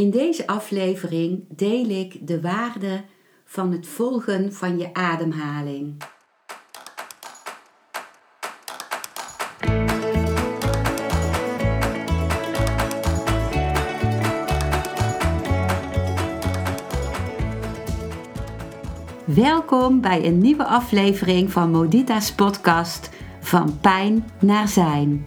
In deze aflevering deel ik de waarde van het volgen van je ademhaling. Welkom bij een nieuwe aflevering van Modita's podcast Van Pijn naar Zijn.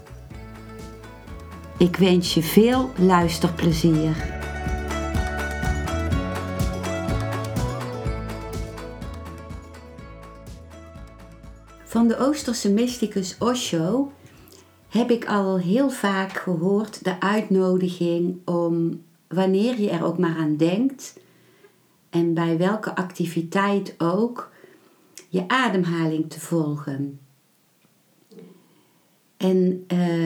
Ik wens je veel luisterplezier. Van de Oosterse mysticus Osho heb ik al heel vaak gehoord de uitnodiging om wanneer je er ook maar aan denkt en bij welke activiteit ook je ademhaling te volgen. En uh,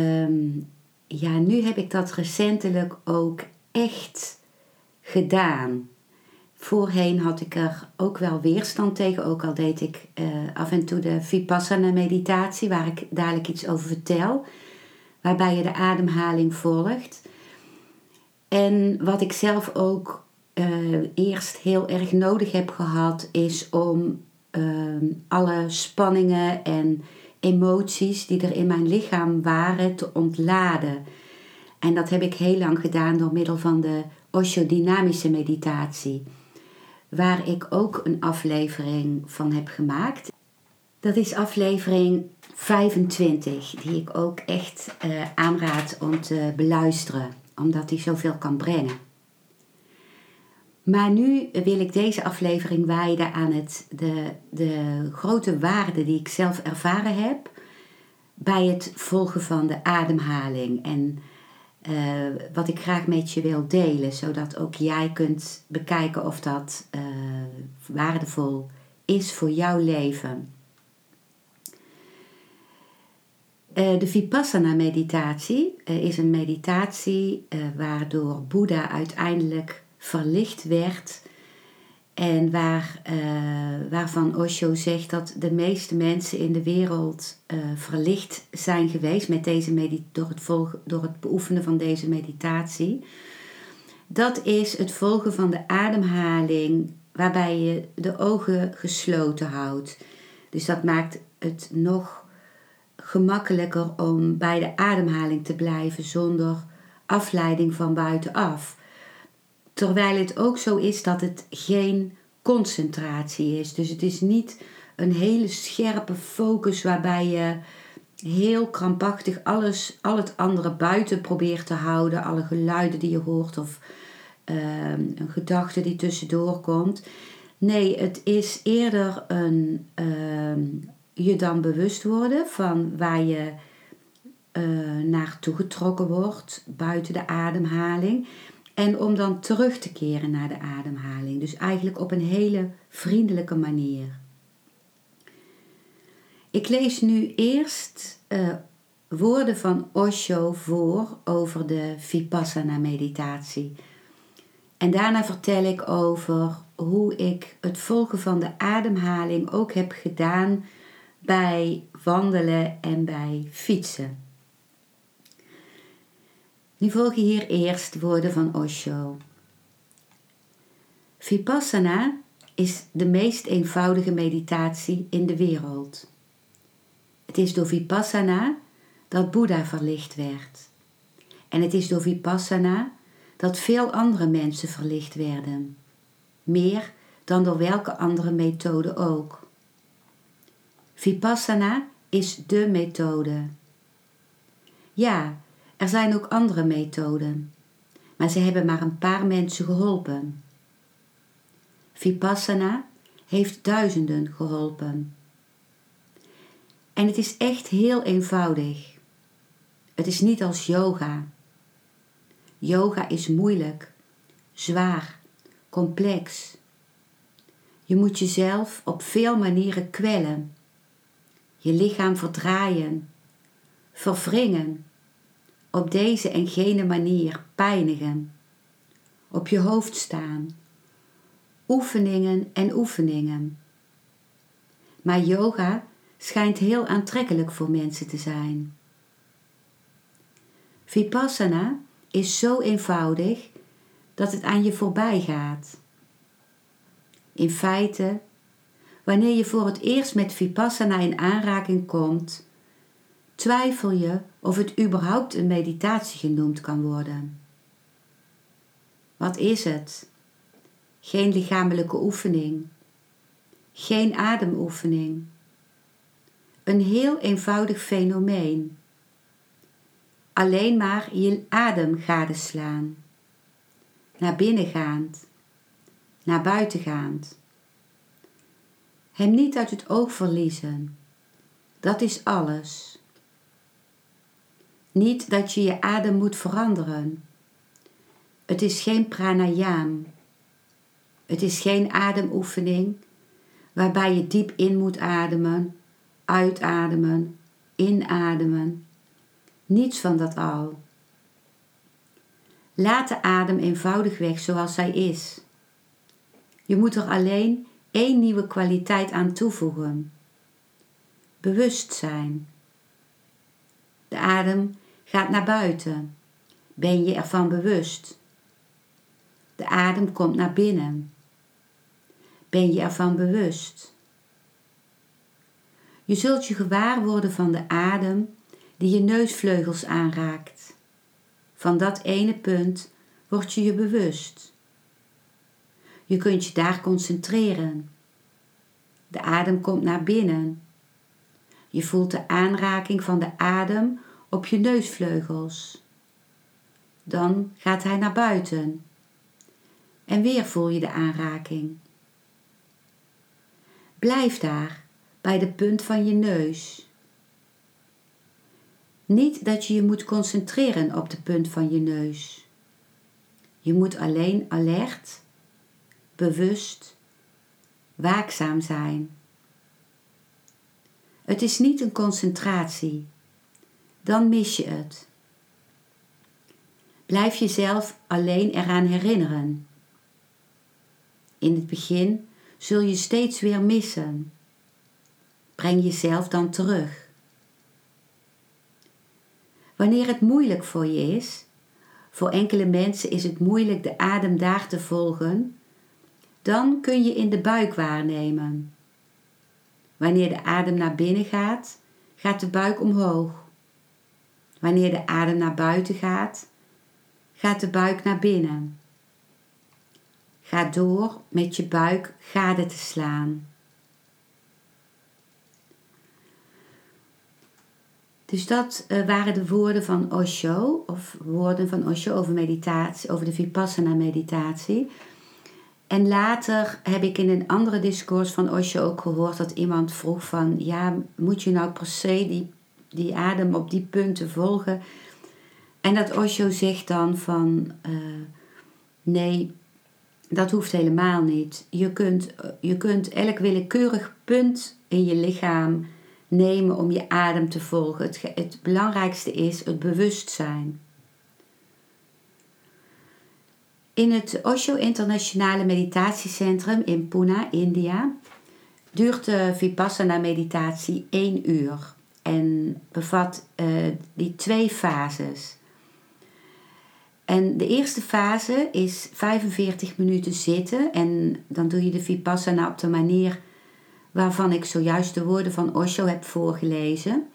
ja, nu heb ik dat recentelijk ook echt gedaan. Voorheen had ik er ook wel weerstand tegen, ook al deed ik uh, af en toe de Vipassana meditatie, waar ik dadelijk iets over vertel, waarbij je de ademhaling volgt. En wat ik zelf ook uh, eerst heel erg nodig heb gehad, is om uh, alle spanningen en emoties die er in mijn lichaam waren te ontladen. En dat heb ik heel lang gedaan door middel van de Osho-dynamische meditatie, waar ik ook een aflevering van heb gemaakt. Dat is aflevering 25, die ik ook echt uh, aanraad om te beluisteren, omdat die zoveel kan brengen. Maar nu wil ik deze aflevering wijden aan het, de, de grote waarde die ik zelf ervaren heb bij het volgen van de ademhaling. En uh, wat ik graag met je wil delen, zodat ook jij kunt bekijken of dat uh, waardevol is voor jouw leven. Uh, de Vipassana-meditatie is een meditatie waardoor Boeddha uiteindelijk verlicht werd. En waar, uh, waarvan Osho zegt dat de meeste mensen in de wereld uh, verlicht zijn geweest met deze door, het volgen, door het beoefenen van deze meditatie. Dat is het volgen van de ademhaling waarbij je de ogen gesloten houdt. Dus dat maakt het nog gemakkelijker om bij de ademhaling te blijven zonder afleiding van buitenaf. Terwijl het ook zo is dat het geen concentratie is. Dus het is niet een hele scherpe focus waarbij je heel krampachtig alles, al het andere buiten probeert te houden. Alle geluiden die je hoort of uh, een gedachte die tussendoor komt. Nee, het is eerder een uh, je dan bewust worden van waar je uh, naartoe getrokken wordt buiten de ademhaling. En om dan terug te keren naar de ademhaling. Dus eigenlijk op een hele vriendelijke manier. Ik lees nu eerst uh, woorden van Osho voor over de Vipassana meditatie. En daarna vertel ik over hoe ik het volgen van de ademhaling ook heb gedaan bij wandelen en bij fietsen. Nu volgen hier eerst woorden van Osho. Vipassana is de meest eenvoudige meditatie in de wereld. Het is door Vipassana dat Boeddha verlicht werd. En het is door Vipassana dat veel andere mensen verlicht werden. Meer dan door welke andere methode ook. Vipassana is de methode. Ja, er zijn ook andere methoden, maar ze hebben maar een paar mensen geholpen. Vipassana heeft duizenden geholpen. En het is echt heel eenvoudig. Het is niet als yoga. Yoga is moeilijk, zwaar, complex. Je moet jezelf op veel manieren kwellen, je lichaam verdraaien, verwringen, op deze en gene manier pijnigen, op je hoofd staan, oefeningen en oefeningen. Maar yoga schijnt heel aantrekkelijk voor mensen te zijn. Vipassana is zo eenvoudig dat het aan je voorbij gaat. In feite, wanneer je voor het eerst met Vipassana in aanraking komt, twijfel je of het überhaupt een meditatie genoemd kan worden. Wat is het? Geen lichamelijke oefening, geen ademoefening. Een heel eenvoudig fenomeen. Alleen maar je adem gadeslaan. Naar binnen gaand, naar buiten gaand. Hem niet uit het oog verliezen. Dat is alles. Niet dat je je adem moet veranderen. Het is geen pranayam. Het is geen ademoefening waarbij je diep in moet ademen, uitademen, inademen. Niets van dat al. Laat de adem eenvoudig weg zoals hij is. Je moet er alleen één nieuwe kwaliteit aan toevoegen. Bewustzijn. De adem gaat naar buiten. Ben je ervan bewust? De adem komt naar binnen. Ben je ervan bewust? Je zult je gewaar worden van de adem die je neusvleugels aanraakt. Van dat ene punt word je je bewust. Je kunt je daar concentreren. De adem komt naar binnen. Je voelt de aanraking van de adem op je neusvleugels. Dan gaat hij naar buiten. En weer voel je de aanraking. Blijf daar, bij de punt van je neus. Niet dat je je moet concentreren op de punt van je neus. Je moet alleen alert, bewust, waakzaam zijn. Het is niet een concentratie, dan mis je het. Blijf jezelf alleen eraan herinneren. In het begin zul je steeds weer missen. Breng jezelf dan terug. Wanneer het moeilijk voor je is, voor enkele mensen is het moeilijk de adem daar te volgen, dan kun je in de buik waarnemen. Wanneer de adem naar binnen gaat, gaat de buik omhoog. Wanneer de adem naar buiten gaat, gaat de buik naar binnen. Ga door met je buik gade te slaan. Dus dat uh, waren de woorden van Osho, of woorden van Osho over meditatie, over de Vipassana meditatie. En later heb ik in een andere discours van Osho ook gehoord dat iemand vroeg van, ja, moet je nou per se die, die adem op die punten volgen? En dat Osho zegt dan van, uh, nee, dat hoeft helemaal niet. Je kunt, je kunt elk willekeurig punt in je lichaam nemen om je adem te volgen. Het, het belangrijkste is het bewustzijn. In het Osho Internationale Meditatiecentrum in Pune, India, duurt de Vipassana meditatie één uur en bevat uh, die twee fases. En de eerste fase is 45 minuten zitten en dan doe je de Vipassana op de manier waarvan ik zojuist de woorden van Osho heb voorgelezen.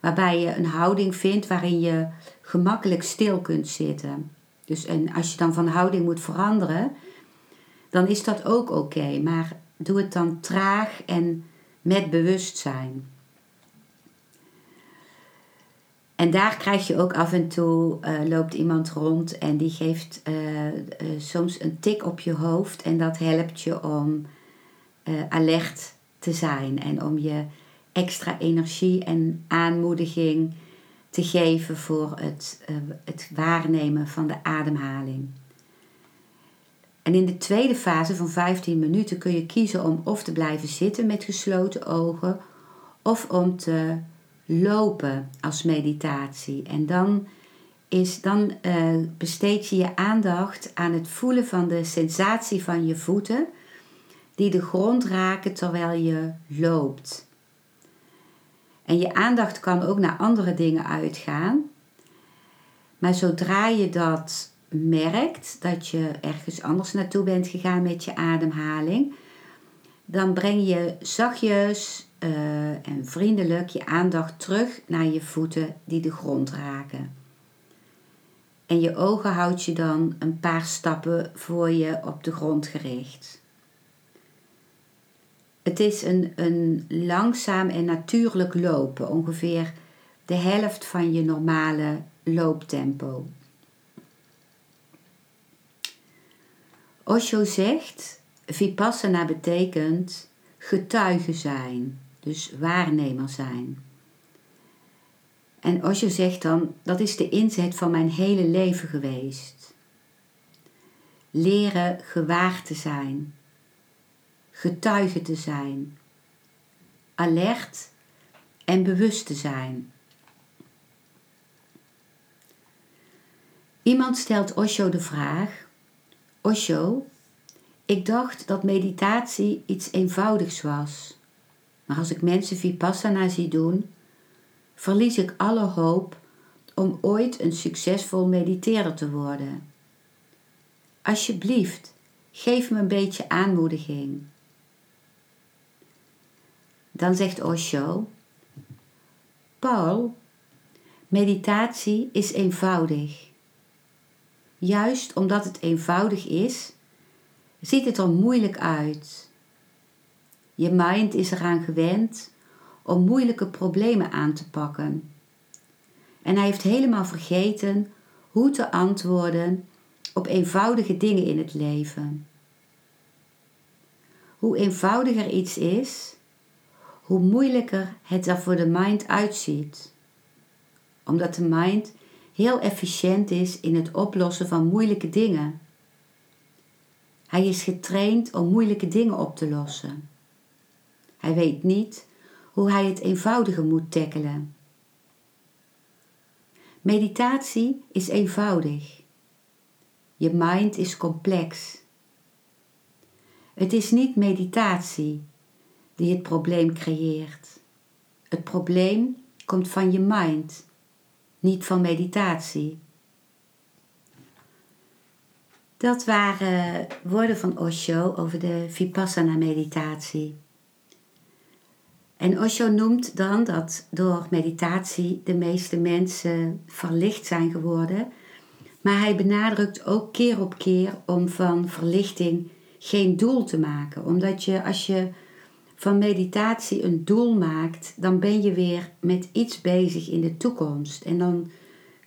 Waarbij je een houding vindt waarin je gemakkelijk stil kunt zitten. Dus en als je dan van houding moet veranderen, dan is dat ook oké. maar doe het dan traag en met bewustzijn. En daar krijg je ook af en toe, uh, loopt iemand rond en die geeft uh, uh, soms een tik op je hoofd. En dat helpt je om alert te zijn en om je extra energie en aanmoediging te geven voor het, eh, het waarnemen van de ademhaling. En in de tweede fase van 15 minuten kun je kiezen om of te blijven zitten met gesloten ogen of om te lopen als meditatie. En dan, is, dan uh, besteed je je aandacht aan het voelen van de sensatie van je voeten die de grond raken terwijl je loopt. En je aandacht kan ook naar andere dingen uitgaan. Maar zodra je dat merkt, dat je ergens anders naartoe bent gegaan met je ademhaling, dan breng je zachtjes uh, en vriendelijk je aandacht terug naar je voeten die de grond raken. En je ogen houd je dan een paar stappen voor je op de grond gericht. Het is een, een langzaam en natuurlijk lopen, ongeveer de helft van je normale looptempo. Osho zegt, Vipassana betekent getuige zijn, dus waarnemer zijn. En Osho zegt dan, dat is de inzet van mijn hele leven geweest. Leren gewaar te zijn, getuige te zijn, alert en bewust te zijn. Iemand stelt Osho de vraag: Osho, ik dacht dat meditatie iets eenvoudigs was. Maar als ik mensen vipassana zie doen, verlies ik alle hoop om ooit een succesvol mediteerder te worden. Alsjeblieft, geef me een beetje aanmoediging. Dan zegt Osho: Paul, meditatie is eenvoudig. Juist omdat het eenvoudig is, ziet het er moeilijk uit. Je mind is eraan gewend om moeilijke problemen aan te pakken. En hij heeft helemaal vergeten hoe te antwoorden op eenvoudige dingen in het leven. Hoe eenvoudiger iets is, hoe moeilijker het er voor de mind uitziet. Omdat de mind heel efficiënt is in het oplossen van moeilijke dingen. Hij is getraind om moeilijke dingen op te lossen. Hij weet niet hoe hij het eenvoudige moet tackelen. Meditatie is eenvoudig. Je mind is complex. Het is niet meditatie die het probleem creëert. Het probleem komt van je mind, niet van meditatie. Dat waren woorden van Osho over de Vipassana meditatie. En Osho noemt dan dat door meditatie de meeste mensen verlicht zijn geworden. Maar hij benadrukt ook keer op keer om van verlichting geen doel te maken. Omdat je als je van meditatie een doel maakt, dan ben je weer met iets bezig in de toekomst. En dan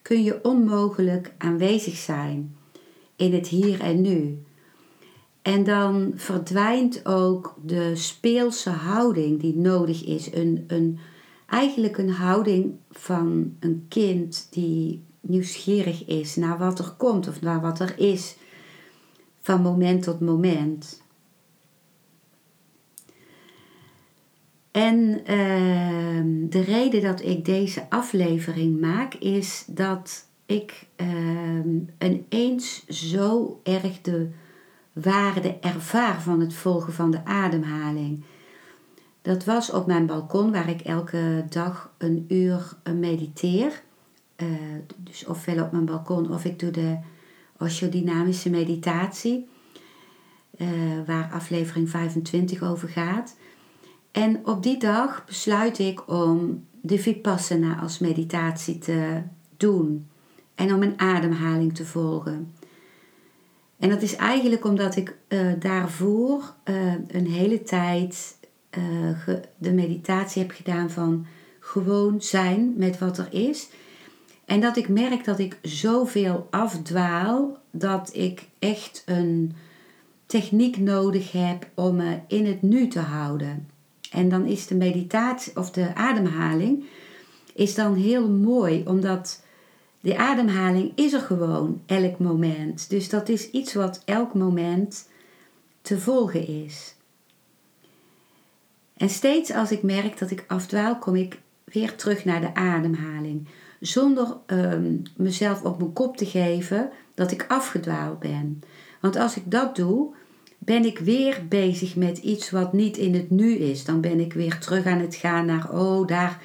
kun je onmogelijk aanwezig zijn in het hier en nu. En dan verdwijnt ook de speelse houding die nodig is. Een, een, eigenlijk een houding van een kind die nieuwsgierig is naar wat er komt of naar wat er is van moment tot moment. En ehm, de reden dat ik deze aflevering maak is dat ik uh, ineens zo erg de waarde ervaar van het volgen van de ademhaling. Dat was op mijn balkon waar ik elke dag een uur mediteer. Uh, dus ofwel op mijn balkon of ik doe de osteodynamische meditatie, uh, waar aflevering 25 over gaat. En op die dag besluit ik om de Vipassana als meditatie te doen en om een ademhaling te volgen. En dat is eigenlijk omdat ik uh, daarvoor uh, een hele tijd uh, de meditatie heb gedaan van gewoon zijn met wat er is. En dat ik merk dat ik zoveel afdwaal dat ik echt een techniek nodig heb om me in het nu te houden. En dan is de meditatie of de ademhaling is dan heel mooi, omdat de ademhaling is er gewoon elk moment. Dus dat is iets wat elk moment te volgen is. En steeds als ik merk dat ik afdwaal, kom ik weer terug naar de ademhaling. Zonder ehm, mezelf op mijn kop te geven dat ik afgedwaald ben. Want als ik dat doe, ben ik weer bezig met iets wat niet in het nu is. Dan ben ik weer terug aan het gaan naar, oh, daar,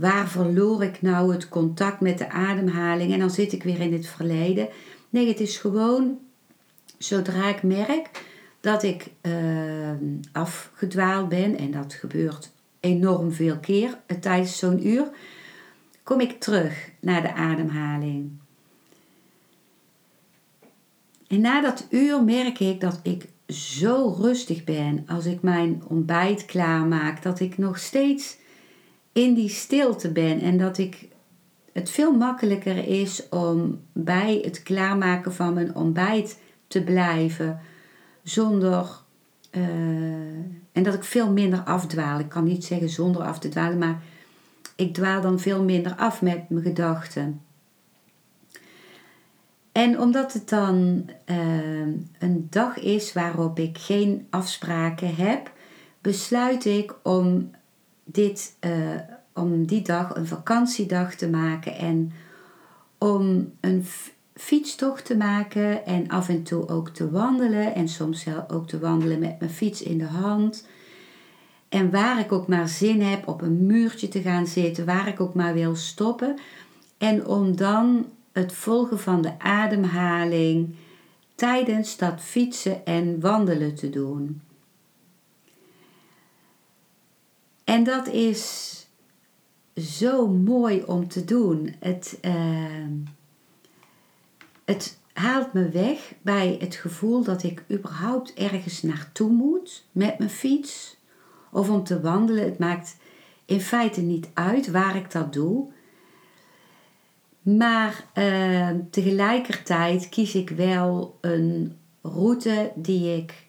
waar verloor ik nou het contact met de ademhaling? En dan zit ik weer in het verleden. Nee, het is gewoon, zodra ik merk dat ik uh, afgedwaald ben, en dat gebeurt enorm veel keer tijdens zo'n uur, kom ik terug naar de ademhaling. En na dat uur merk ik dat ik zo rustig ben als ik mijn ontbijt klaarmaak, dat ik nog steeds in die stilte ben en dat ik het veel makkelijker is om bij het klaarmaken van mijn ontbijt te blijven zonder uh, en dat ik veel minder afdwaal. Ik kan niet zeggen zonder af te dwalen, maar ik dwaal dan veel minder af met mijn gedachten. En omdat het dan uh, een dag is waarop ik geen afspraken heb, besluit ik om, dit, uh, om die dag een vakantiedag te maken en om een fietstocht te maken en af en toe ook te wandelen en soms ook te wandelen met mijn fiets in de hand. En waar ik ook maar zin heb op een muurtje te gaan zitten, waar ik ook maar wil stoppen. En om dan het volgen van de ademhaling tijdens dat fietsen en wandelen te doen. En dat is zo mooi om te doen. Het, uh, het haalt me weg bij het gevoel dat ik überhaupt ergens naartoe moet met mijn fiets of om te wandelen. Het maakt in feite niet uit waar ik dat doe. Maar uh, tegelijkertijd kies ik wel een route die ik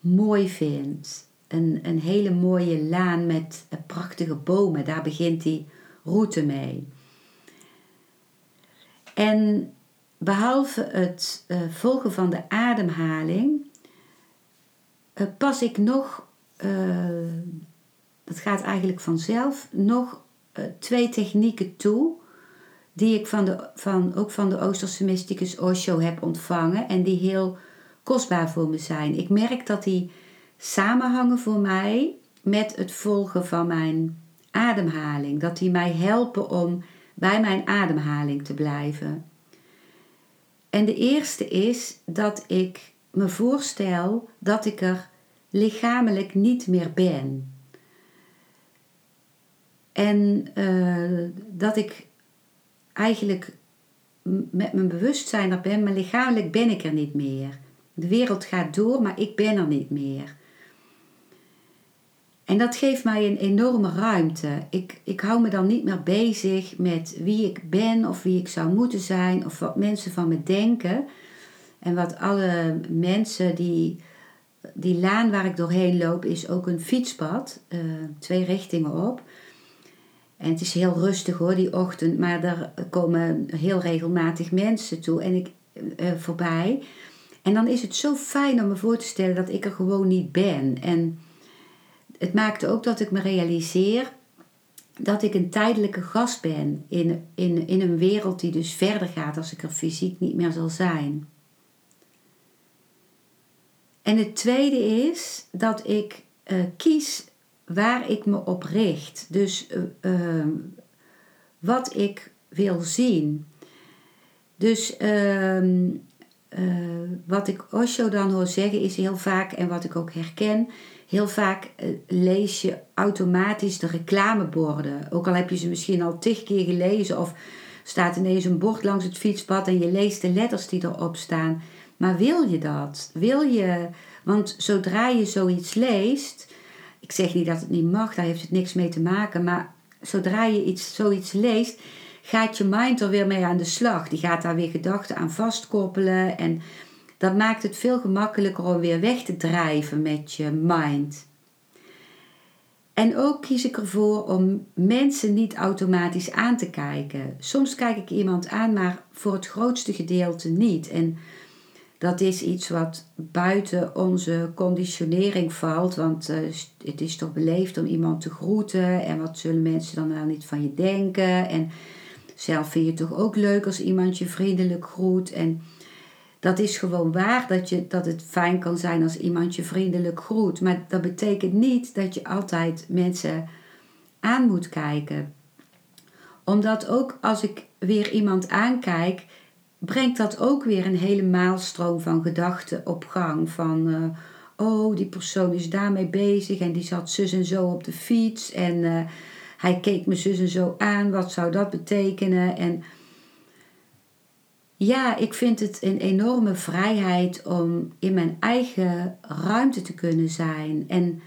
mooi vind. Een, een hele mooie laan met prachtige bomen. Daar begint die route mee. En behalve het uh, volgen van de ademhaling, uh, pas ik nog, uh, dat gaat eigenlijk vanzelf, nog twee technieken toe. Die ik van de, van, ook van de Oosterse mysticus Osho heb ontvangen en die heel kostbaar voor me zijn. Ik merk dat die samenhangen voor mij met het volgen van mijn ademhaling. Dat die mij helpen om bij mijn ademhaling te blijven. En de eerste is dat ik me voorstel dat ik er lichamelijk niet meer ben. En uh, dat ik eigenlijk met mijn bewustzijn er ben, maar lichamelijk ben ik er niet meer. De wereld gaat door, maar ik ben er niet meer. En dat geeft mij een enorme ruimte. Ik, ik hou me dan niet meer bezig met wie ik ben of wie ik zou moeten zijn of wat mensen van me denken. En wat alle mensen die. Die laan waar ik doorheen loop is ook een fietspad, uh, twee richtingen op. En het is heel rustig hoor, die ochtend, maar daar komen heel regelmatig mensen toe en ik uh, voorbij. En dan is het zo fijn om me voor te stellen dat ik er gewoon niet ben. En het maakte ook dat ik me realiseer dat ik een tijdelijke gast ben in, in, in een wereld die dus verder gaat als ik er fysiek niet meer zal zijn. En het tweede is dat ik uh, kies waar ik me op richt. Dus uh, uh, wat ik wil zien. Dus ehm, wat ik Osho dan hoor zeggen is heel vaak, en wat ik ook herken, heel vaak uh, lees je automatisch de reclameborden. Ook al heb je ze misschien al tig keer gelezen of staat ineens een bord langs het fietspad en je leest de letters die erop staan. Maar wil je dat? Wil je, want zodra je zoiets leest, ik zeg niet dat het niet mag, daar heeft het niks mee te maken, maar zodra je iets, zoiets leest, gaat je mind er weer mee aan de slag. Die gaat daar weer gedachten aan vastkoppelen en dat maakt het veel gemakkelijker om weer weg te drijven met je mind. En ook kies ik ervoor om mensen niet automatisch aan te kijken. Soms kijk ik iemand aan, maar voor het grootste gedeelte niet. En dat is iets wat buiten onze conditionering valt. Want uh, het is toch beleefd om iemand te groeten. En wat zullen mensen dan wel niet van je denken? En zelf vind je het toch ook leuk als iemand je vriendelijk groet. En dat is gewoon waar dat, je, dat het fijn kan zijn als iemand je vriendelijk groet. Maar dat betekent niet dat je altijd mensen aan moet kijken. Omdat ook als ik weer iemand aankijk, brengt dat ook weer een hele maalstroom van gedachten op gang. Van, uh, oh, die persoon is daarmee bezig en die zat zus en zo op de fiets. En uh, hij keek me zus en zo aan, wat zou dat betekenen? En ja, ik vind het een enorme vrijheid om in mijn eigen ruimte te kunnen zijn. En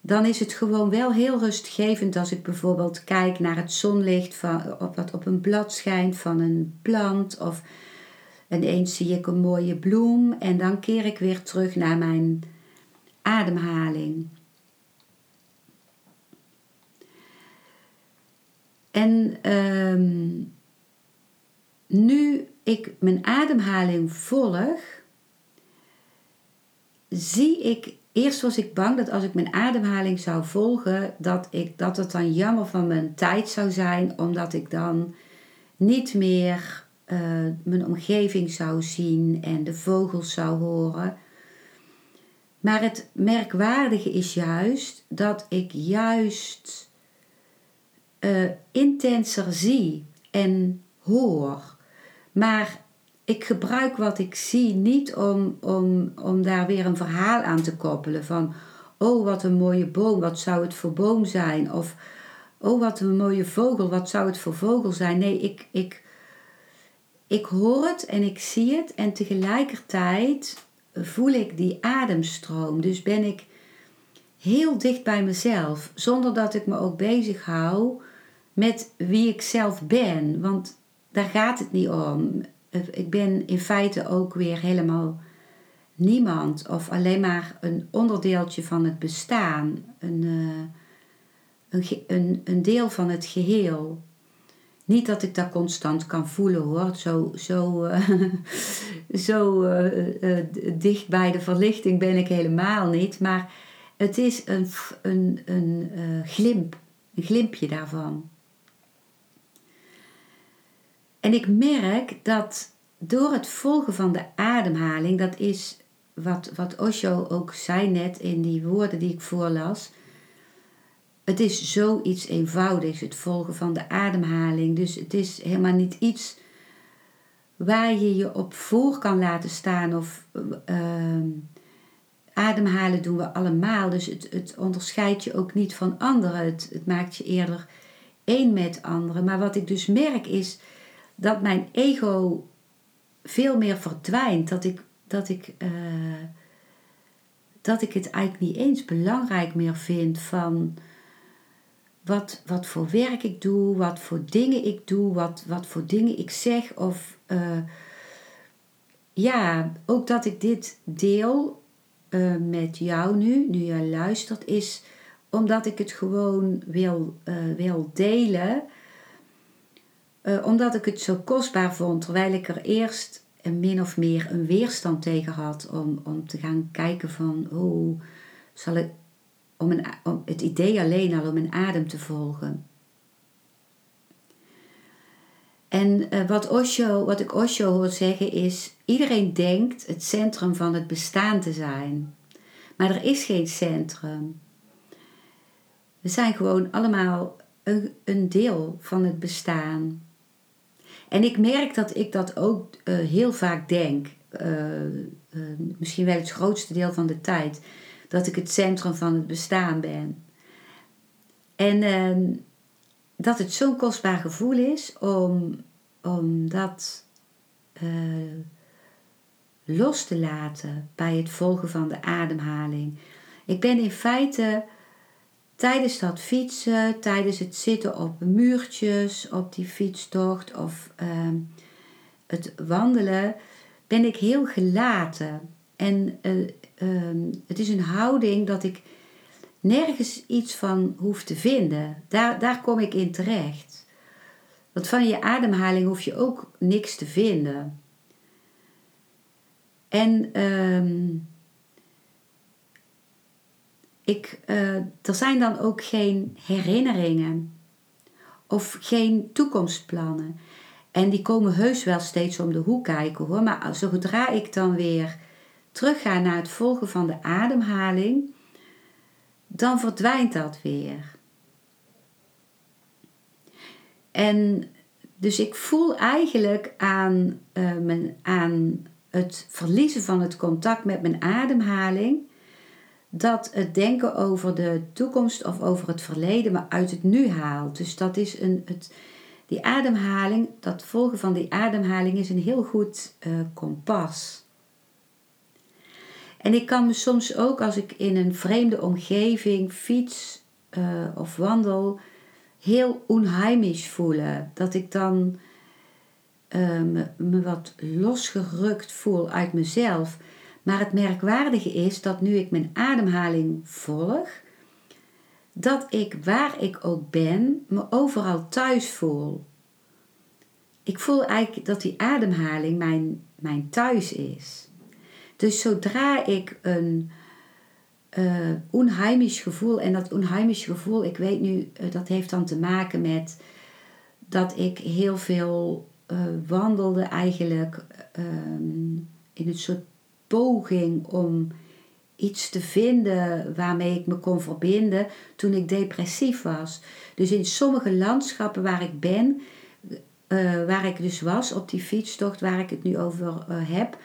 dan is het gewoon wel heel rustgevend als ik bijvoorbeeld kijk naar het zonlicht van, op, wat op een blad schijnt van een plant. Of ineens zie ik een mooie bloem en dan keer ik weer terug naar mijn ademhaling. En ehm, nu ik mijn ademhaling volg, zie ik. Eerst was ik bang dat als ik mijn ademhaling zou volgen, dat, ik, dat het dan jammer van mijn tijd zou zijn, omdat ik dan niet meer uh, mijn omgeving zou zien en de vogels zou horen. Maar het merkwaardige is juist dat ik juist uh, intenser zie en hoor. Maar ik gebruik wat ik zie niet om, om, om daar weer een verhaal aan te koppelen van, oh wat een mooie boom, wat zou het voor boom zijn? Of, oh wat een mooie vogel, wat zou het voor vogel zijn? Nee, ik, ik, ik hoor het en ik zie het en tegelijkertijd voel ik die ademstroom. Dus ben ik heel dicht bij mezelf, zonder dat ik me ook bezig hou met wie ik zelf ben. Want daar gaat het niet om. Ik ben in feite ook weer helemaal niemand of alleen maar een onderdeeltje van het bestaan, een, uh, een, een, een deel van het geheel. Niet dat ik dat constant kan voelen hoor, zo, zo, uh, zo uh, dicht bij de verlichting ben ik helemaal niet, maar het is een, een, een glimp, een glimpje daarvan. En ik merk dat door het volgen van de ademhaling, dat is wat, wat Osho ook zei net in die woorden die ik voorlas. Het is zoiets eenvoudigs, het volgen van de ademhaling. Dus het is helemaal niet iets waar je je op voor kan laten staan. Of uh, ademhalen doen we allemaal. Dus het, het onderscheidt je ook niet van anderen. Het, het maakt je eerder één met anderen. Maar wat ik dus merk is dat mijn ego veel meer verdwijnt. Dat ik, dat ik, uh, dat ik het eigenlijk niet eens belangrijk meer vind van wat, wat voor werk ik doe, wat voor dingen ik doe, wat, wat voor dingen ik zeg. Of uh, ja, ook dat ik dit deel uh, met jou nu, nu je luistert, is omdat ik het gewoon wil, wil delen uh, omdat ik het zo kostbaar vond, terwijl ik er eerst een min of meer een weerstand tegen had om, om te gaan kijken van hoe zal ik, om, een, om het idee alleen al om een adem te volgen. En uh, wat, Osho, wat ik Osho hoor zeggen is, iedereen denkt het centrum van het bestaan te zijn. Maar er is geen centrum. We zijn gewoon allemaal een, een deel van het bestaan. En ik merk dat ik dat ook uh, heel vaak denk. Uh, uh, misschien wel het grootste deel van de tijd. Dat ik het centrum van het bestaan ben. En ehm, dat het zo'n kostbaar gevoel is om, om dat los te laten bij het volgen van de ademhaling. Ik ben in feite tijdens dat fietsen, tijdens het zitten op muurtjes op die fietstocht of ehm, het wandelen, ben ik heel gelaten. En uh, het is een houding dat ik nergens iets van hoef te vinden. Daar, daar kom ik in terecht. Want van je ademhaling hoef je ook niks te vinden. En ehm, ik, uh, er zijn dan ook geen herinneringen of geen toekomstplannen. En die komen heus wel steeds om de hoek kijken hoor. Maar zodra ik dan weer terugga naar het volgen van de ademhaling, dan verdwijnt dat weer. En dus ik voel eigenlijk aan, uh, mijn, aan het verliezen van het contact met mijn ademhaling dat het denken over de toekomst of over het verleden me uit het nu haalt. Dus dat is een, het, die ademhaling, dat volgen van die ademhaling is een heel goed uh, kompas. En ik kan me soms ook als ik in een vreemde omgeving fiets uh, of wandel heel onheimisch voelen. Dat ik dan me, me wat losgerukt voel uit mezelf. Maar het merkwaardige is dat nu ik mijn ademhaling volg, dat ik waar ik ook ben, me overal thuis voel. Ik voel eigenlijk dat die ademhaling mijn, mijn thuis is. Dus zodra ik een uh, onheimisch gevoel, en dat onheimisch gevoel, ik weet nu, uh, dat heeft dan te maken met dat ik heel veel uh, wandelde eigenlijk in een soort poging om iets te vinden waarmee ik me kon verbinden toen ik depressief was. Dus in sommige landschappen waar ik ben, uh, waar ik dus was op die fietstocht waar ik het nu over uh, heb,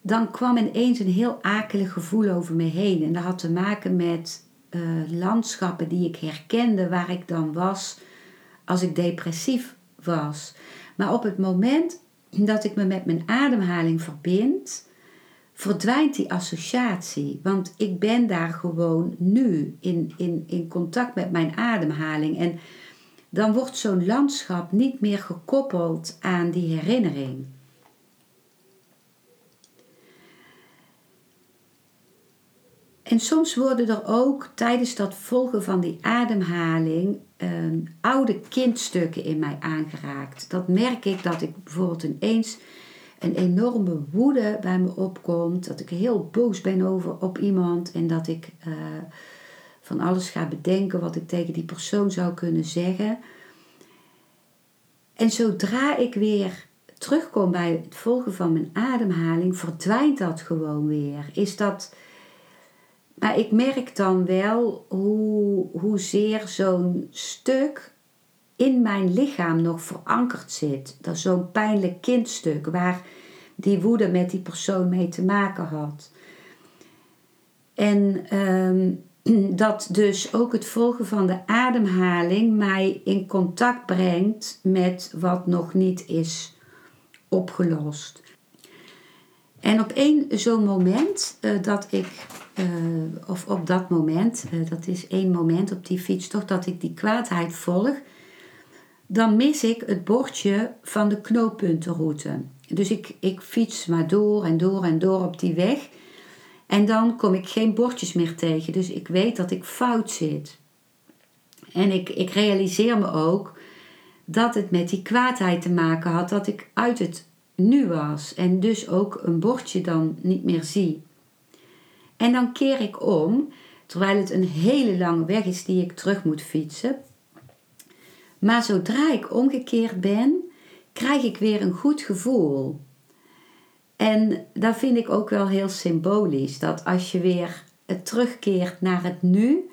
dan kwam ineens een heel akelig gevoel over me heen. En dat had te maken met uh, landschappen die ik herkende waar ik dan was als ik depressief was. Maar op het moment dat ik me met mijn ademhaling verbind, verdwijnt die associatie. Want ik ben daar gewoon nu in, in, in contact met mijn ademhaling. En dan wordt zo'n landschap niet meer gekoppeld aan die herinnering. En soms worden er ook tijdens dat volgen van die ademhaling ehm, oude kindstukken in mij aangeraakt. Dat merk ik dat ik bijvoorbeeld ineens een enorme woede bij me opkomt. Dat ik heel boos ben over, op iemand en dat ik uh, van alles ga bedenken wat ik tegen die persoon zou kunnen zeggen. En zodra ik weer terugkom bij het volgen van mijn ademhaling, verdwijnt dat gewoon weer. Is dat. Maar ik merk dan wel hoe, hoezeer zo'n stuk in mijn lichaam nog verankerd zit. Dat zo'n pijnlijk kindstuk waar die woede met die persoon mee te maken had. En ehm, dat dus ook het volgen van de ademhaling mij in contact brengt met wat nog niet is opgelost. En op één zo'n moment uh, dat ik, uh, of op dat moment, uh, dat is één moment op die fiets toch, dat ik die kwaadheid volg, dan mis ik het bordje van de knooppuntenroute. Dus ik, ik fiets maar door en door en door op die weg. En dan kom ik geen bordjes meer tegen. Dus ik weet dat ik fout zit. En ik, ik realiseer me ook dat het met die kwaadheid te maken had dat ik uit het nu was. En dus ook een bordje dan niet meer zie. En dan keer ik om, terwijl het een hele lange weg is die ik terug moet fietsen. Maar zodra ik omgekeerd ben, krijg ik weer een goed gevoel. En dat vind ik ook wel heel symbolisch. Dat als je weer terugkeert naar het nu,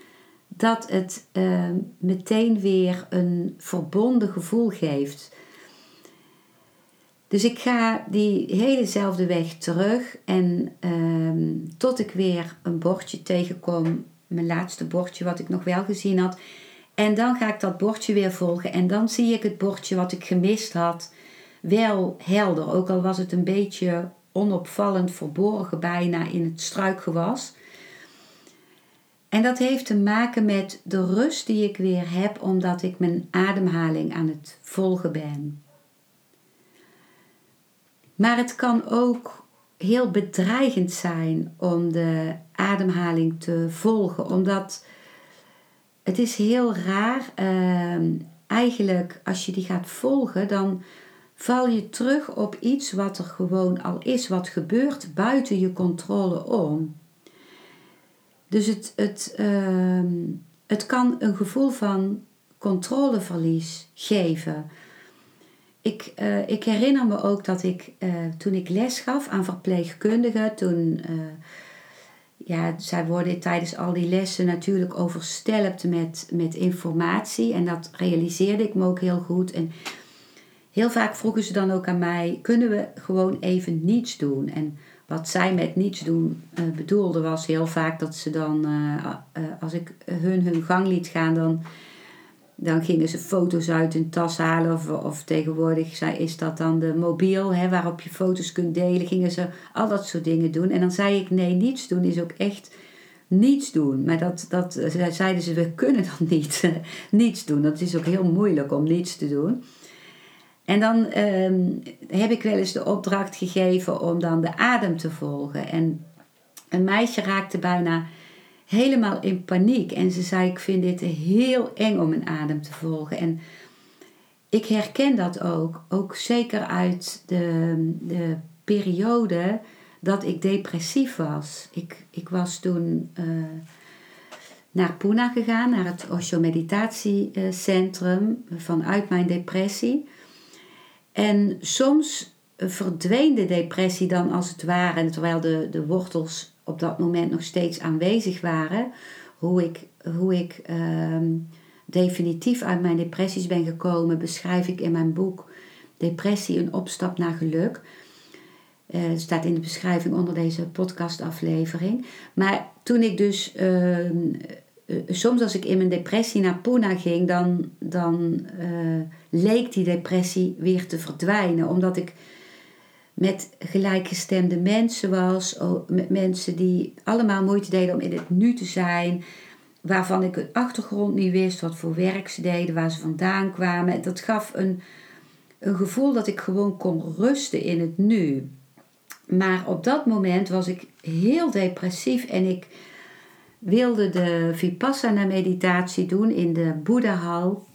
dat het uh, meteen weer een verbonden gevoel geeft. Dus ik ga die helezelfde weg terug en uh, tot ik weer een bordje tegenkom, mijn laatste bordje wat ik nog wel gezien had. En dan ga ik dat bordje weer volgen en dan zie ik het bordje wat ik gemist had wel helder. Ook al was het een beetje onopvallend verborgen bijna in het struikgewas. En dat heeft te maken met de rust die ik weer heb omdat ik mijn ademhaling aan het volgen ben. Maar het kan ook heel bedreigend zijn om de ademhaling te volgen. Omdat het is heel raar. Uh, eigenlijk, als je die gaat volgen, dan val je terug op iets wat er gewoon al is, wat gebeurt buiten je controle om. Dus het, het, uh, het kan een gevoel van controleverlies geven. Ik, uh, ik herinner me ook dat ik uh, toen ik les gaf aan verpleegkundigen, toen, uh, ja, zij worden tijdens al die lessen natuurlijk overstelpt met, met informatie en dat realiseerde ik me ook heel goed. En heel vaak vroegen ze dan ook aan mij, kunnen we gewoon even niets doen? En wat zij met niets doen bedoelde was heel vaak dat ze dan, als ik hun hun gang liet gaan, dan dan gingen ze foto's uit hun tas halen. Of, of tegenwoordig is dat dan de mobiel hè, waarop je foto's kunt delen. Gingen ze al dat soort dingen doen. En dan zei ik nee, niets doen is ook echt niets doen. Maar dat, dat zeiden ze, we kunnen dan niet niets doen. Dat is ook heel moeilijk om niets te doen. En dan ehm, heb ik wel eens de opdracht gegeven om dan de adem te volgen. En een meisje raakte bijna helemaal in paniek. En ze zei: Ik vind dit heel eng om mijn adem te volgen. En ik herken dat ook. Ook zeker uit de, de periode dat ik depressief was. Ik, ik was toen uh, naar Pune gegaan, naar het Osho Meditatiecentrum, vanuit mijn depressie. En soms verdween de depressie dan als het ware, terwijl de, de wortels op dat moment nog steeds aanwezig waren. Hoe ik, hoe ik ehm, definitief uit mijn depressies ben gekomen, beschrijf ik in mijn boek Depressie, een opstap naar geluk. Uh, staat in de beschrijving onder deze podcastaflevering. Maar toen ik dus, ehm, eh, soms als ik in mijn depressie naar Pune ging, dan, dan uh, leek die depressie weer te verdwijnen. Omdat ik met gelijkgestemde mensen was. Met mensen die allemaal moeite deden om in het nu te zijn. Waarvan ik de achtergrond niet wist, wat voor werk ze deden, waar ze vandaan kwamen. Dat gaf een, een gevoel dat ik gewoon kon rusten in het nu. Maar op dat moment was ik heel depressief en ik wilde de Vipassana meditatie doen in de Boeddhahal.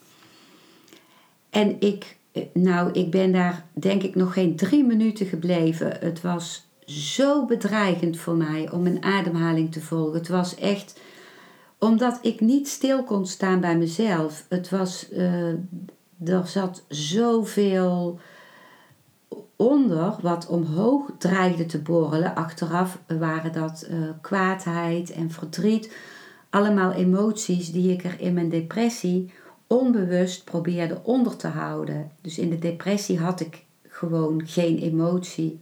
En ik nou, ik ben daar denk ik nog geen drie minuten gebleven. Het was zo bedreigend voor mij om mijn ademhaling te volgen. Het was echt omdat ik niet stil kon staan bij mezelf. Het was, uh, er zat zoveel onder wat omhoog dreigde te borrelen. Achteraf waren dat uh, kwaadheid en verdriet. Allemaal emoties die ik er in mijn depressie onbewust probeerde onder te houden. Dus in de depressie had ik gewoon geen emotie.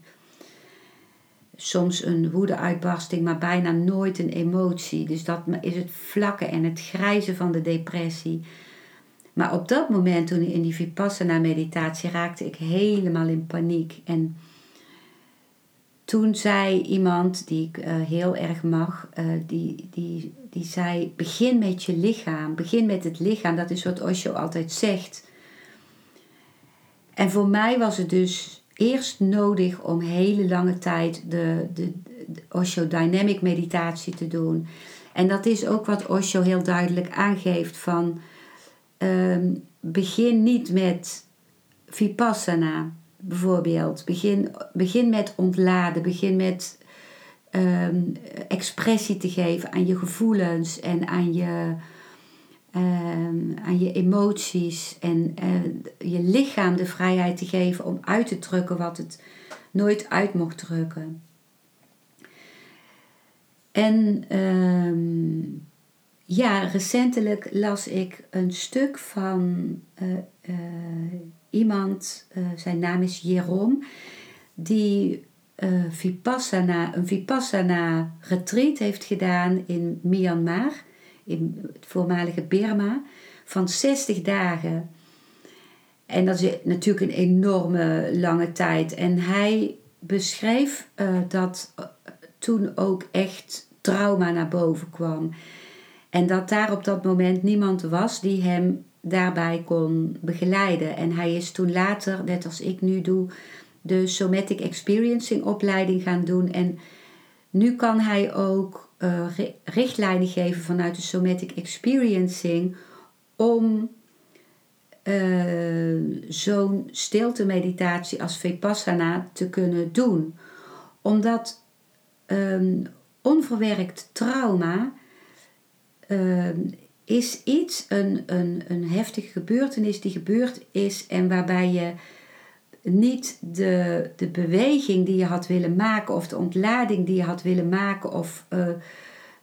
Soms een woedeuitbarsting, maar bijna nooit een emotie. Dus dat is het vlakke en het grijze van de depressie. Maar op dat moment, toen ik in die vipassana meditatie raakte, ik helemaal in paniek. En toen zei iemand die ik uh, heel erg mag, uh, die, die, die zei: begin met je lichaam, begin met het lichaam. Dat is wat Osho altijd zegt. En voor mij was het dus eerst nodig om hele lange tijd de, de, Osho Dynamic meditatie te doen. En dat is ook wat Osho heel duidelijk aangeeft van um, begin niet met vipassana bijvoorbeeld. Begin, begin met ontladen, begin met ehm, expressie te geven aan je gevoelens en aan je, um, aan je emoties en uh, je lichaam de vrijheid te geven om uit te drukken wat het nooit uit mocht drukken. En um, ja, recentelijk las ik een stuk van uh, uh, iemand, uh, zijn naam is Jeroen, die uh, Vipassana, een Vipassana retreat heeft gedaan in Myanmar, in het voormalige Burma, van 60 dagen. En dat is natuurlijk een enorme lange tijd. En hij beschreef uh, dat toen ook echt trauma naar boven kwam. En dat daar op dat moment niemand was die hem daarbij kon begeleiden. En hij is toen later, net als ik nu doe, de Somatic Experiencing opleiding gaan doen. En nu kan hij ook uh, richtlijnen geven vanuit de Somatic Experiencing om uh, zo'n stilte-meditatie als Vipassana te kunnen doen. Omdat um, onverwerkt trauma um, is iets, een, een, een heftige gebeurtenis die gebeurd is en waarbij je niet de, de beweging die je had willen maken of de ontlading die je had willen maken of uh,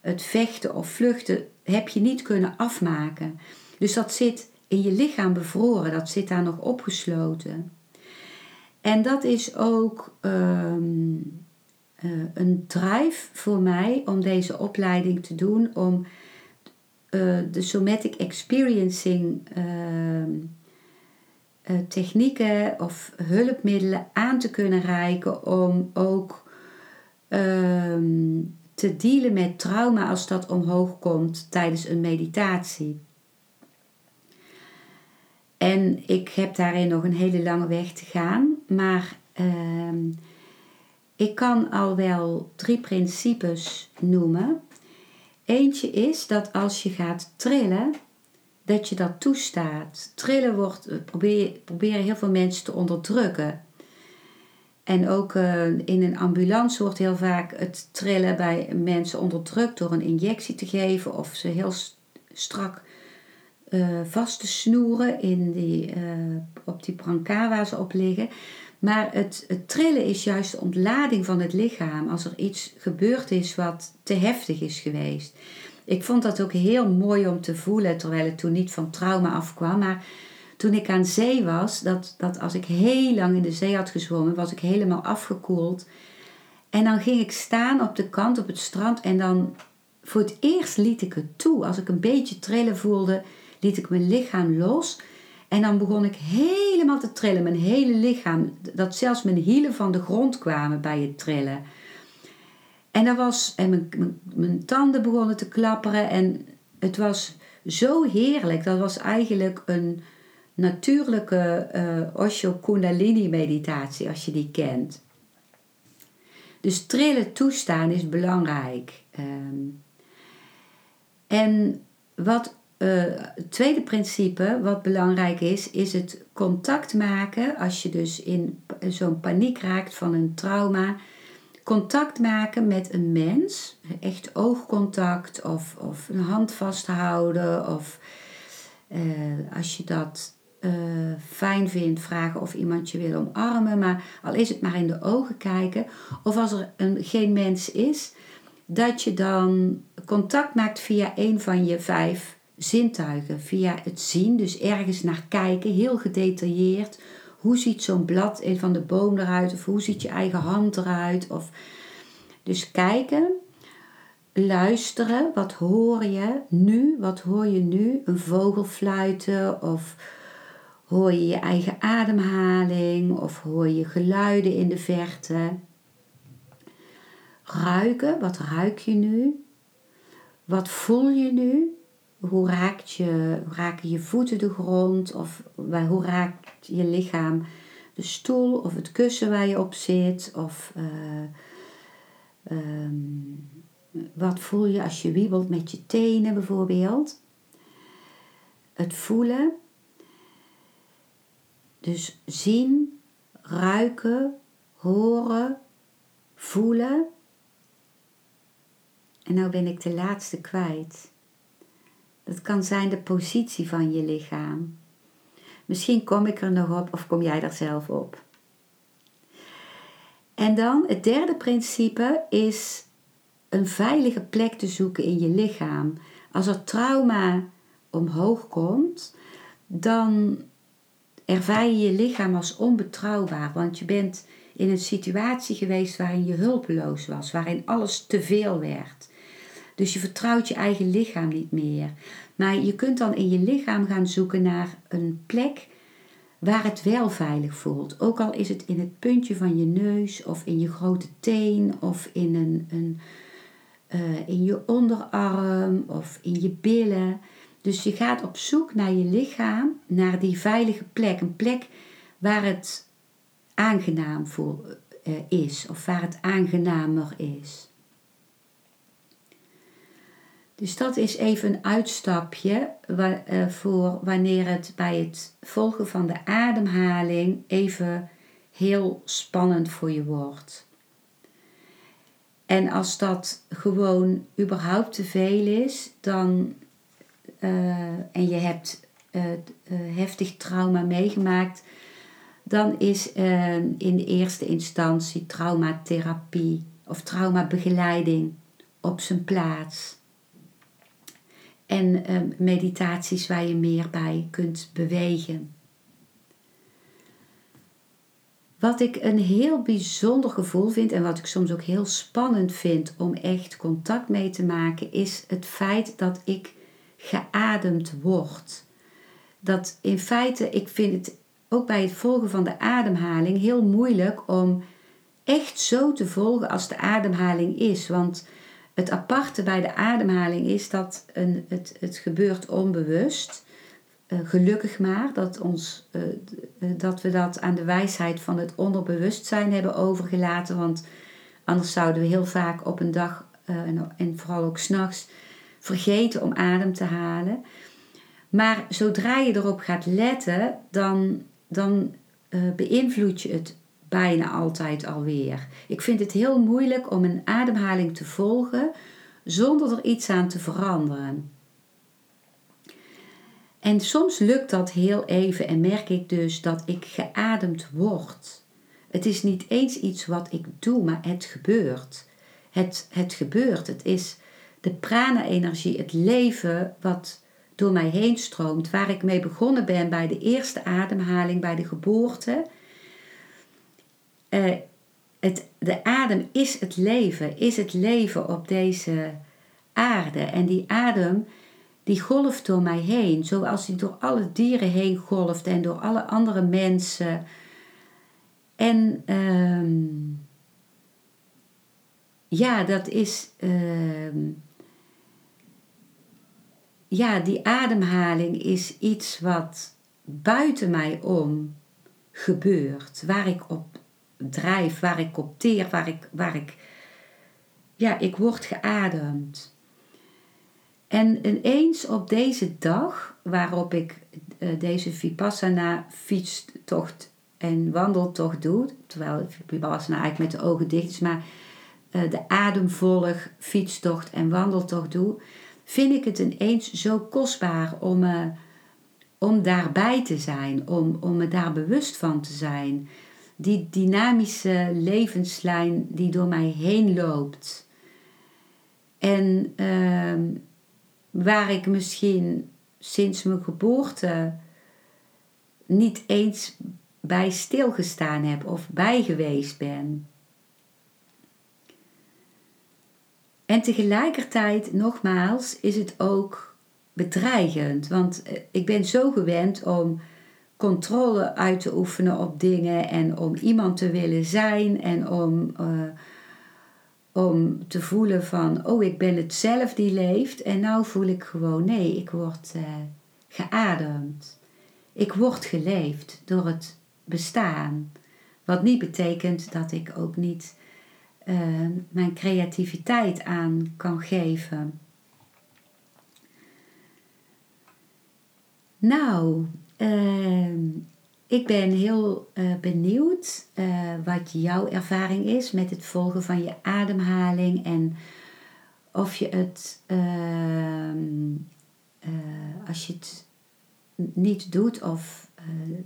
het vechten of vluchten heb je niet kunnen afmaken. Dus dat zit in je lichaam bevroren, dat zit daar nog opgesloten. En dat is ook um, uh, een drive voor mij om deze opleiding te doen, om uh, de somatic experiencing uh, technieken of hulpmiddelen aan te kunnen reiken om ook ehm, te dealen met trauma als dat omhoog komt tijdens een meditatie. En ik heb daarin nog een hele lange weg te gaan, maar ehm, ik kan al wel drie principes noemen. Eentje is dat als je gaat trillen, dat je dat toestaat. Trillen wordt, eh, probeer, proberen heel veel mensen te onderdrukken. En ook uh, in een ambulance wordt heel vaak het trillen bij mensen onderdrukt door een injectie te geven of ze heel strak uh, vast te snoeren in die, op die brancard waar ze op liggen. Maar het, het trillen is juist de ontlading van het lichaam als er iets gebeurd is wat te heftig is geweest. Ik vond dat ook heel mooi om te voelen, terwijl ik toen niet van trauma afkwam. Maar toen ik aan zee was, dat, dat als ik heel lang in de zee had gezwommen, was ik helemaal afgekoeld. En dan ging ik staan op de kant op het strand en dan voor het eerst liet ik het toe. Als ik een beetje trillen voelde, liet ik mijn lichaam los. En dan begon ik helemaal te trillen, mijn hele lichaam. Dat zelfs mijn hielen van de grond kwamen bij het trillen. En, dat was, en mijn, mijn, tanden begonnen te klapperen. En het was zo heerlijk. Dat was eigenlijk een natuurlijke uh, Osho Kundalini meditatie, als je die kent. Dus trillen toestaan is belangrijk. Um, en wat het tweede principe wat belangrijk is, is het contact maken. Als je dus in zo'n paniek raakt van een trauma, contact maken met een mens. Echt oogcontact of, of een hand vasthouden. Of uh, als je dat uh, fijn vindt, vragen of iemand je wil omarmen. Maar al is het maar in de ogen kijken. Of als er een, geen mens is, dat je dan contact maakt via een van je vijf zintuigen via het zien, dus ergens naar kijken, heel gedetailleerd. Hoe ziet zo'n blad van de boom eruit? Of hoe ziet je eigen hand eruit? Of, dus kijken, luisteren, wat hoor je nu? Wat hoor je nu? Een vogel fluiten of hoor je je eigen ademhaling of hoor je geluiden in de verte? Ruiken, wat ruik je nu? Wat voel je nu? Hoe, raakt je, raken je voeten de grond of hoe raakt je lichaam de stoel of het kussen waar je op zit of uh, um, wat voel je als je wiebelt met je tenen bijvoorbeeld. Het voelen. Dus zien, ruiken, horen, voelen. En nou ben ik de laatste kwijt. Dat kan zijn de positie van je lichaam. Misschien kom ik er nog op of kom jij er zelf op. En dan het derde principe is een veilige plek te zoeken in je lichaam. Als er trauma omhoog komt, dan ervaar je je lichaam als onbetrouwbaar, want je bent in een situatie geweest waarin je hulpeloos was, waarin alles te veel werd. Dus je vertrouwt je eigen lichaam niet meer. Maar je kunt dan in je lichaam gaan zoeken naar een plek waar het wel veilig voelt. Ook al is het in het puntje van je neus of in je grote teen of in, een, een uh, in je onderarm of in je billen. Dus je gaat op zoek naar je lichaam, naar die veilige plek. Een plek waar het aangenaam voor, uh, is of waar het aangenamer is. Dus dat is even een uitstapje uh, voor wanneer het bij het volgen van de ademhaling even heel spannend voor je wordt. En als dat gewoon überhaupt te veel is, dan uh, en je hebt uh, heftig trauma meegemaakt, dan is in de eerste instantie traumatherapie of traumabegeleiding op zijn plaats. En meditaties waar je meer bij kunt bewegen. Wat ik een heel bijzonder gevoel vind en wat ik soms ook heel spannend vind om echt contact mee te maken, is het feit dat ik geademd word. Dat in feite, ik vind het ook bij het volgen van de ademhaling heel moeilijk om echt zo te volgen als de ademhaling is. Want het aparte bij de ademhaling is dat een, het, het gebeurt onbewust. Uh, gelukkig maar dat, ons, uh, dat we dat aan de wijsheid van het onderbewustzijn hebben overgelaten. Want anders zouden we heel vaak op een dag en, vooral ook s'nachts vergeten om adem te halen. Maar zodra je erop gaat letten, dan, dan beïnvloed je het bijna altijd alweer. Ik vind het heel moeilijk om een ademhaling te volgen zonder er iets aan te veranderen. En soms lukt dat heel even en merk ik dus dat ik geademd word. Het is niet eens iets wat ik doe, maar het gebeurt. Het, het gebeurt. Het is de prana-energie, het leven wat door mij heen stroomt, waar ik mee begonnen ben bij de eerste ademhaling, bij de geboorte. Uh, het, de adem is het leven, is het leven op deze aarde. En die adem, die golft door mij heen, zoals die door alle dieren heen golft en door alle andere mensen. En ehm, ja, dat is. Ehm, ja, die ademhaling is iets wat buiten mij om gebeurt, waar ik op drijf, waar ik op teer, waar ik, waar ik, ja, ik word geademd. En ineens op deze dag waarop ik uh, deze Vipassana fietstocht en wandeltocht doe, terwijl Vipassana eigenlijk met de ogen dicht is, maar uh, de ademvolg fietstocht en wandeltocht doe, vind ik het ineens zo kostbaar om, uh, om daarbij te zijn, om, om me daar bewust van te zijn. Die dynamische levenslijn die door mij heen loopt. En uh, waar ik misschien sinds mijn geboorte niet eens bij stilgestaan heb of bij geweest ben. En tegelijkertijd, nogmaals, is het ook bedreigend. Want eh, ik ben zo gewend om controle uit te oefenen op dingen en om iemand te willen zijn en om, uh, om te voelen van, oh, ik ben het zelf die leeft. En nou voel ik gewoon, nee, ik word uh, geademd. Ik word geleefd door het bestaan. Wat niet betekent dat ik ook niet uh, mijn creativiteit aan kan geven. Nou, ik ben heel uh, benieuwd wat jouw ervaring is met het volgen van je ademhaling en of je het, ehm, als je het niet doet of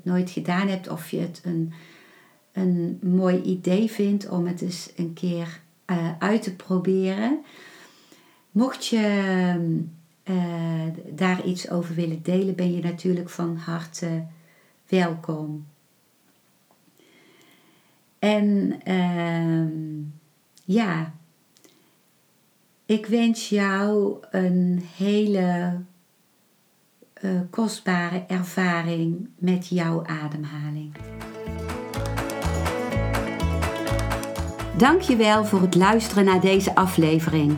nooit gedaan hebt, of je het een een mooi idee vindt om het eens een keer uit te proberen. Mocht je uh, daar iets over willen delen, ben je natuurlijk van harte welkom. En uh, ja, ik wens jou een hele uh, kostbare ervaring met jouw ademhaling. Dankjewel voor het luisteren naar deze aflevering.